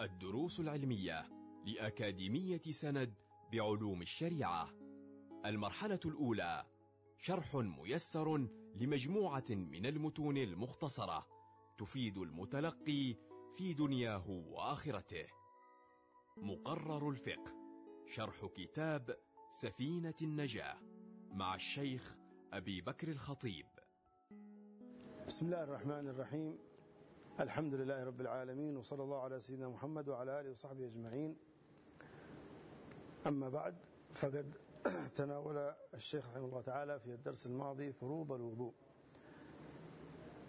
الدروس العلمية لأكاديمية سند بعلوم الشريعة. المرحلة الأولى شرح ميسر لمجموعة من المتون المختصرة تفيد المتلقي في دنياه وآخرته. مقرر الفقه شرح كتاب سفينة النجاة مع الشيخ أبي بكر الخطيب. بسم الله الرحمن الرحيم. الحمد لله رب العالمين وصلى الله على سيدنا محمد وعلى آله وصحبه أجمعين. أما بعد فقد تناول الشيخ رحمه الله تعالى في الدرس الماضي فروض الوضوء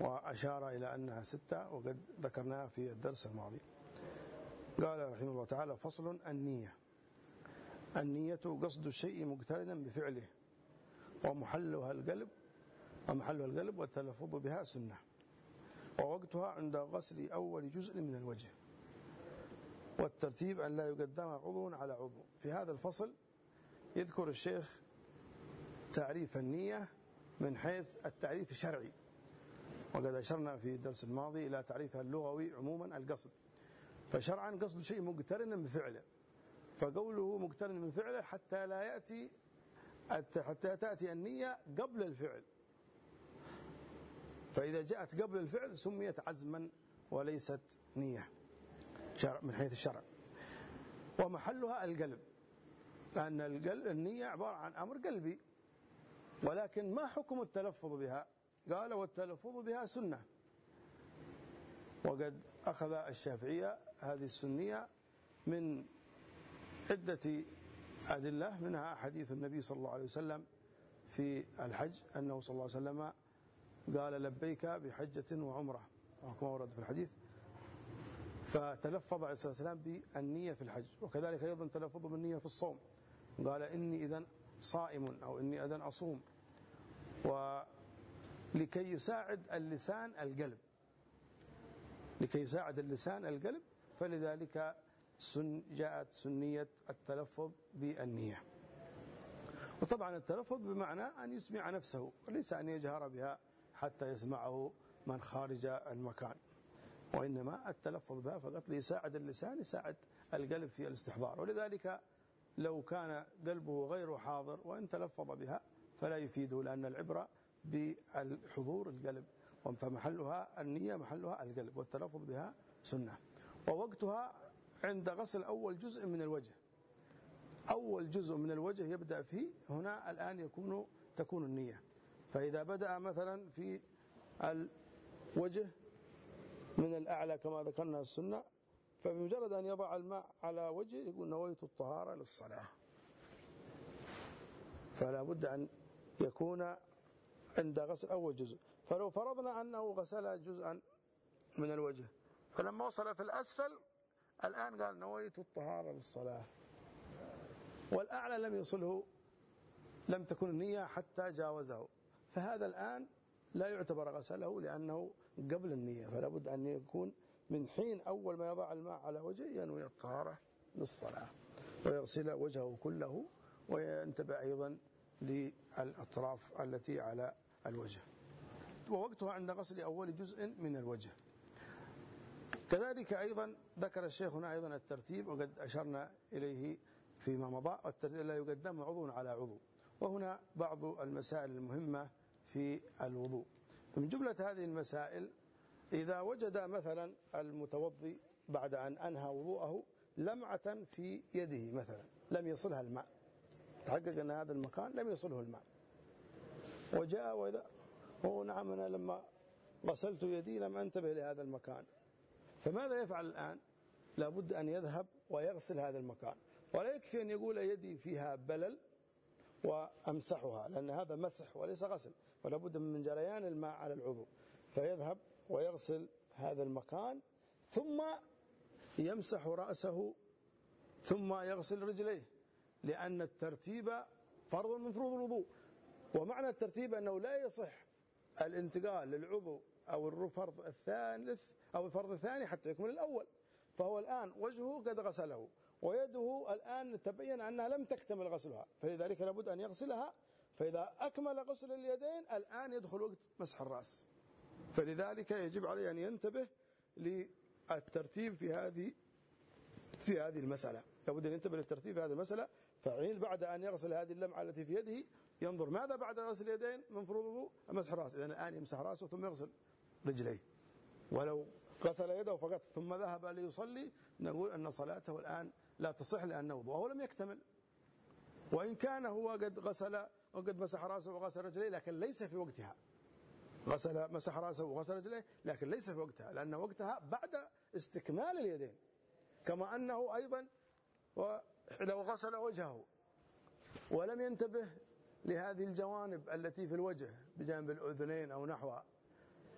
وأشار إلى أنها ستة وقد ذكرناها في الدرس الماضي. قال رحمه الله تعالى فصل النية. النية قصد الشيء مقترنا بفعله ومحلها القلب ومحلها القلب والتلفظ بها سنة. ووقتها عند غسل أول جزء من الوجه. والترتيب أن لا يقدم عضو على عضو. في هذا الفصل يذكر الشيخ تعريف النية من حيث التعريف الشرعي. وقد أشرنا في الدرس الماضي إلى تعريفها اللغوي عموما القصد. فشرعا قصد شيء مقترنا بفعله فقوله مقترن من فعله حتى لا يأتي حتى تأتي النية قبل الفعل. فإذا جاءت قبل الفعل سميت عزما وليست نية شرع من حيث الشرع. ومحلها القلب لأن القلب النية عبارة عن أمر قلبي ولكن ما حكم التلفظ بها؟ قال والتلفظ بها سنة. وقد أخذ الشافعية هذه السنية من عدة أدلة منها حديث النبي صلى الله عليه وسلم في الحج أنه صلى الله عليه وسلم قال لبيك بحجة وعمرة. كما ورد في الحديث. فتلفظ عليه الصلاة والسلام بالنية في الحج وكذلك أيضا تلفظ بالنية في الصوم. قال إني إذا صائم أو إني إذا أصوم. ولكي يساعد اللسان القلب. لكي يساعد اللسان القلب فلذلك سن جاءت سنية التلفظ بالنية. وطبعا التلفظ بمعنى أن يسمع نفسه وليس أن يجهر بها. حتى يسمعه من خارج المكان. وإنما التلفظ بها فقط ليساعد اللسان يساعد القلب في الاستحضار. ولذلك لو كان قلبه غير حاضر وإن تلفظ بها فلا يفيده لأن العبرة بالحضور القلب فمحلها النية محلها القلب والتلفظ بها سنة. ووقتها عند غسل أول جزء من الوجه. أول جزء من الوجه يبدأ فيه هنا الآن يكون تكون النية. فإذا بدأ مثلا في الوجه من الأعلى كما ذكرنا السنة فبمجرد أن يضع الماء على وجهه يقول نويت الطهارة للصلاة. فلا بد أن يكون عند غسل أول جزء. فلو فرضنا أنه غسل جزءا من الوجه فلما وصل في الأسفل الآن قال نويت الطهارة للصلاة. والأعلى لم يصله لم تكن النية حتى جاوزه. فهذا الآن لا يعتبر غسله لأنه قبل النية فلا بد أن يكون من حين أول ما يضع الماء على وجهه ينوي الطهارة للصلاة ويغسل وجهه كله وينتبه أيضا للأطراف التي على الوجه. ووقتها عند غسل أول جزء من الوجه. كذلك أيضا ذكر الشيخ هنا أيضا الترتيب وقد أشرنا إليه فيما مضى لا يقدم عضو على عضو. وهنا بعض المسائل المهمة في الوضوء. من جملة هذه المسائل إذا وجد مثلا المتوضي بعد أن أنهى وضوءه لمعة في يده مثلا لم يصلها الماء تحقق أن هذا المكان لم يصله الماء. وجاء وإذا هو نعم أنا لما غسلت يدي لم أنتبه لهذا المكان. فماذا يفعل الآن؟ لابد أن يذهب ويغسل هذا المكان. ولا يكفي أن يقول يدي فيها بلل وأمسحها لأن هذا مسح وليس غسل. ولا بد من جريان الماء على العضو فيذهب ويغسل هذا المكان ثم يمسح رأسه ثم يغسل رجليه لأن الترتيب فرض من فروض الوضوء. ومعنى الترتيب أنه لا يصح الانتقال للعضو أو الفرض الثالث أو الفرض الثاني حتى يكمل الأول. فهو الآن وجهه قد غسله ويده الآن تبين أنها لم تكتمل غسلها فلذلك لابد أن يغسلها فإذا أكمل غسل اليدين الآن يدخل وقت مسح الرأس. فلذلك يجب عليه أن ينتبه للترتيب في هذه في هذه المسألة. لابد أن ينتبه للترتيب في هذه المسألة فعيل بعد أن يغسل هذه اللمعة التي في يده ينظر ماذا بعد غسل اليدين من فروض الوضوء مسح الرأس. إذا الآن يمسح رأسه ثم يغسل رجليه. ولو غسل يده فقط ثم ذهب ليصلي نقول أن صلاته الآن لا تصح لأن وضوءه لم يكتمل. وإن كان هو قد غسل وقد مسح رأسه وغسل رجليه لكن ليس في وقتها. غسل مسح رأسه وغسل رجليه لكن ليس في وقتها لأن وقتها بعد استكمال اليدين. كما أنه أيضا لو غسل وجهه ولم ينتبه لهذه الجوانب التي في الوجه بجانب الأذنين أو نحوها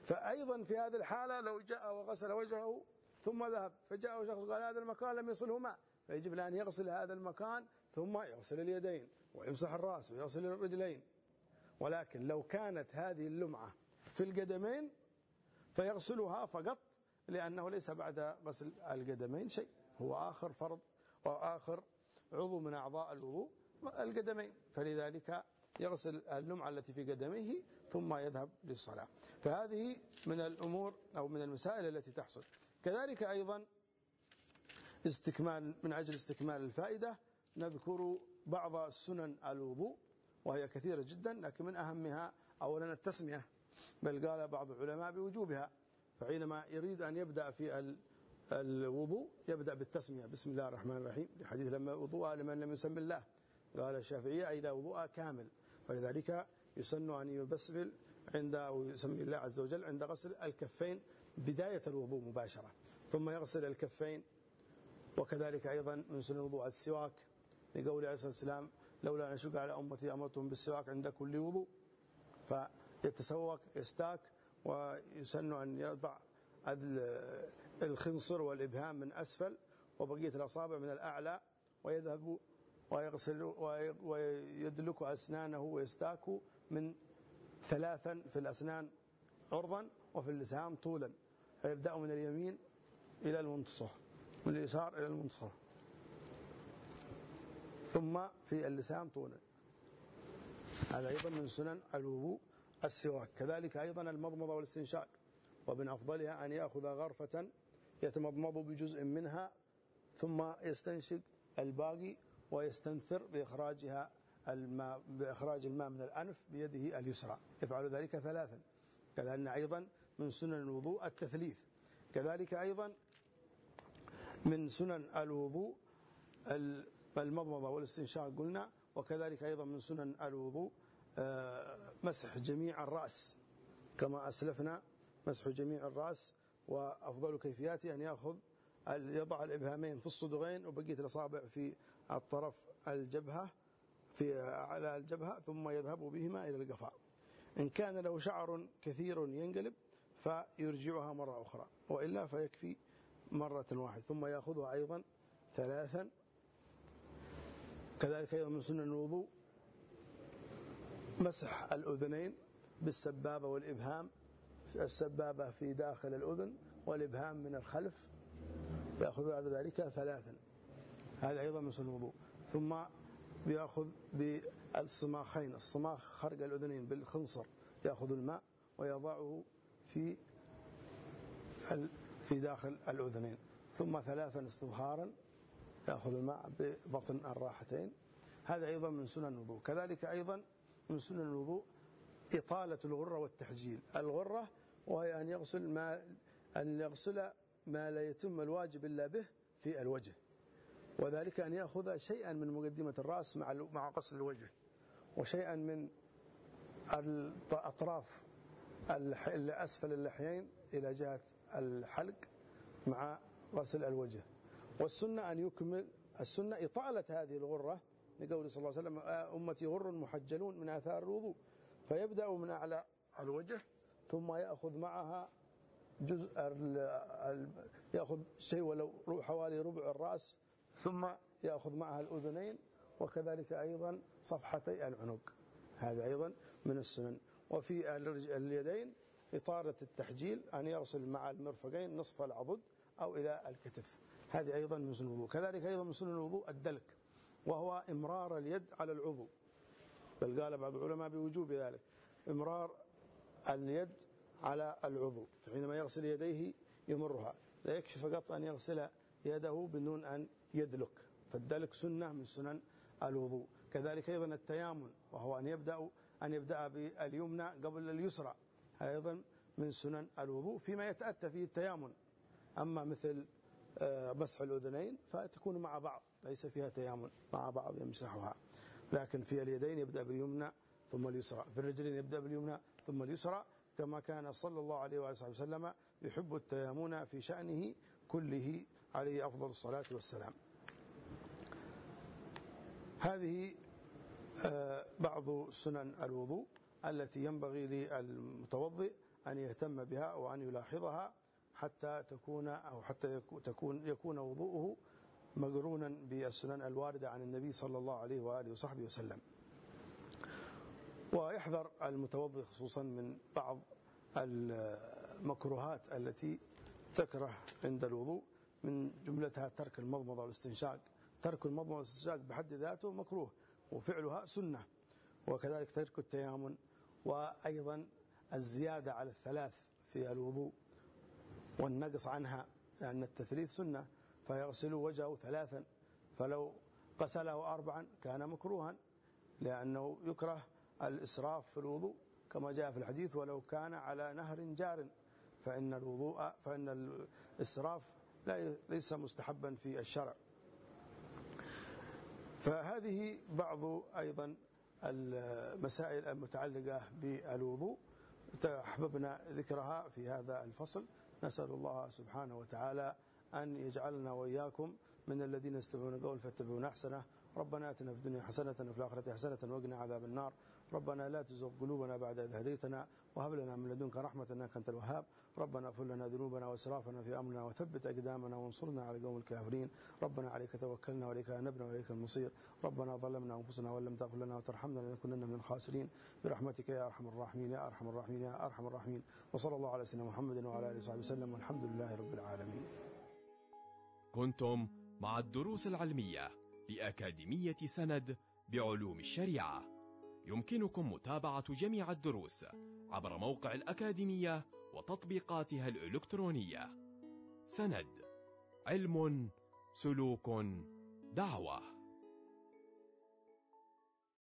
فأيضا في هذه الحالة لو جاء وغسل وجهه ثم ذهب فجاء شخص قال هذا المكان لم يصله ماء فيجب أن يغسل هذا المكان ثم يغسل اليدين. ويمسح الرأس ويغسل الرجلين. ولكن لو كانت هذه اللمعة في القدمين فيغسلها فقط لأنه ليس بعد غسل القدمين شيء هو آخر فرض وآخر عضو من أعضاء الوضوء القدمين. فلذلك يغسل اللمعة التي في قدميه ثم يذهب للصلاة. فهذه من الأمور أو من المسائل التي تحصل. كذلك أيضا استكمال من أجل استكمال الفائدة نذكر بعض سنن الوضوء وهي كثيرة جدا لكن من أهمها أولا التسمية بل قال بعض العلماء بوجوبها فحينما يريد أن يبدأ في الوضوء يبدأ بالتسمية. بسم الله الرحمن الرحيم. لحديث لما وضوء لمن لم يسمي الله. قال الشافعية أي لا وضوء كامل. ولذلك يسن أن يبسمل عند أو يسمي الله عز وجل عند غسل الكفين بداية الوضوء مباشرة ثم يغسل الكفين وكذلك أيضا من سنن الوضوء السواك. لقول عليه الصلاة والسلام لولا أن أشق على أمتي أمرتهم بالسواك عند كل وضوء. فيتسوق يستاك ويسن أن يضع الخنصر والإبهام من أسفل وبقية الأصابع من الأعلى ويذهب ويغسل ويدلك أسنانه ويستاك من ثلاثا في الأسنان عرضا وفي اللسان طولا. فيبدأ من اليمين إلى المنتصف من اليسار إلى المنتصف. ثم في اللسان طولا هذا أيضا من سنن الوضوء السواك. كذلك أيضا المضمضة والاستنشاق. ومن أفضلها أن يأخذ غرفة يتمضمض بجزء منها ثم يستنشق الباقي ويستنثر بإخراجها الماء بإخراج الماء من الأنف بيده اليسرى. يفعل ذلك ثلاثا. كذلك أيضا من سنن الوضوء التثليث. كذلك أيضا من سنن الوضوء المضمضة والاستنشاق قلنا وكذلك أيضا من سنن الوضوء آه، مسح جميع الرأس كما أسلفنا مسح جميع الرأس وأفضل كيفياته أن يأخذ يضع الإبهامين في الصدغين وبقية الأصابع في الطرف الجبهة في على الجبهة ثم يذهب بهما إلى القفاء. إن كان له شعر كثير ينقلب فيرجعها مرة أخرى وإلا فيكفي مرة واحدة ثم يأخذها أيضا ثلاثا كذلك أيضا من سنن الوضوء مسح الأذنين بالسبابة والإبهام السبابة في داخل الأذن والإبهام من الخلف يأخذ على ذلك ثلاثا. هذا أيضا من سنن الوضوء. ثم بيأخذ بالصماخين الصماخ خرق الأذنين بالخنصر يأخذ الماء ويضعه في في داخل الأذنين. ثم ثلاثا استظهارا يأخذ الماء ببطن الراحتين. هذا أيضا من سنن الوضوء. كذلك أيضا من سنن الوضوء إطالة الغرة والتحجيل. الغرة وهي أن يغسل ما أن يغسل ما لا يتم الواجب إلا به في الوجه. وذلك أن يأخذ شيئا من مقدمة الرأس مع مع غسل الوجه. وشيئا من الأطراف أسفل اللحيين إلى جهة الحلق مع غسل الوجه. والسنة أن يكمل السنة إطالة هذه الغرة لقول صلى الله عليه وسلم أمتي غر محجلون من آثار الوضوء. فيبدأ من أعلى الوجه ثم يأخذ معها جزء يأخذ شيء ولو حوالي ربع الرأس ثم يأخذ معها الأذنين وكذلك أيضا صفحتي العنق. هذا أيضا من السنن. وفي اليدين إطارة التحجيل أن يغسل مع المرفقين نصف العضد أو إلى الكتف. هذه أيضا من سنن الوضوء. كذلك أيضا من سنن الوضوء الدلك وهو إمرار اليد على العضو. بل قال بعض العلماء بوجوب ذلك إمرار اليد على العضو فحينما يغسل يديه يمرها. لا يكفي فقط أن يغسل يده بدون أن يدلك. فالدلك سنة من سنن الوضوء. كذلك أيضا التيامن وهو أن يبدأ أن يبدأ باليمنى قبل اليسرى. أيضا من سنن الوضوء. فيما يتأتى فيه التيامن. أما مثل مسح الأذنين فتكون مع بعض ليس فيها تيامن مع بعض يمسحها. لكن في اليدين يبدأ باليمنى ثم اليسرى. في الرجلين يبدأ باليمنى ثم اليسرى كما كان صلى الله عليه وآله وسلم يحب التيامن في شأنه كله عليه أفضل الصلاة والسلام. هذه آه، بعض سنن الوضوء التي ينبغي للمتوضئ أن يهتم بها وأن يلاحظها. حتى تكون أو حتى تكون يكون وضوءه مقرونا بالسنن الواردة عن النبي صلى الله عليه وآله وصحبه وسلم. ويحذر المتوضئ خصوصا من بعض المكروهات التي تكره عند الوضوء من جملتها ترك المضمضة والاستنشاق. ترك المضمضة والاستنشاق بحد ذاته مكروه وفعلها سنة. وكذلك ترك التيامن وأيضا الزيادة على الثلاث في الوضوء. والنقص عنها لأن التثليث سنة فيغسل وجهه ثلاثا فلو غسله أربعا كان مكروها لأنه يكره الإسراف في الوضوء كما جاء في الحديث ولو كان على نهر جار فإن الوضوء فإن الإسراف ليس مستحبا في الشرع. فهذه بعض أيضا المسائل المتعلقة بالوضوء أحببنا ذكرها في هذا الفصل. نسأل الله سبحانه وتعالى أن يجعلنا وإياكم من الذين يستمعون القول فاتبعون أحسنه ربنا آتنا في الدنيا حسنة وفي الآخرة حسنة وقنا عذاب النار. ربنا لا تزغ قلوبنا بعد إذ هديتنا وهب لنا من لدنك رحمة إنك أنت الوهاب. ربنا اغفر لنا ذنوبنا وإسرافنا في أمرنا وثبت أقدامنا وانصرنا على القوم الكافرين. ربنا عليك توكلنا وإليك أنبنا وإليك المصير. ربنا ظلمنا أنفسنا وإن لم تغفر لنا وترحمنا لنكونن من الخاسرين. برحمتك يا أرحم الراحمين يا أرحم الراحمين يا أرحم الراحمين. وصلى الله على سيدنا محمد وعلى آله وصحبه وسلم. والحمد لله رب العالمين. كنتم مع الدروس العلمية. لأكاديمية سند بعلوم الشريعة. يمكنكم متابعة جميع الدروس عبر موقع الأكاديمية وتطبيقاتها الإلكترونية. سند علم سلوك دعوة.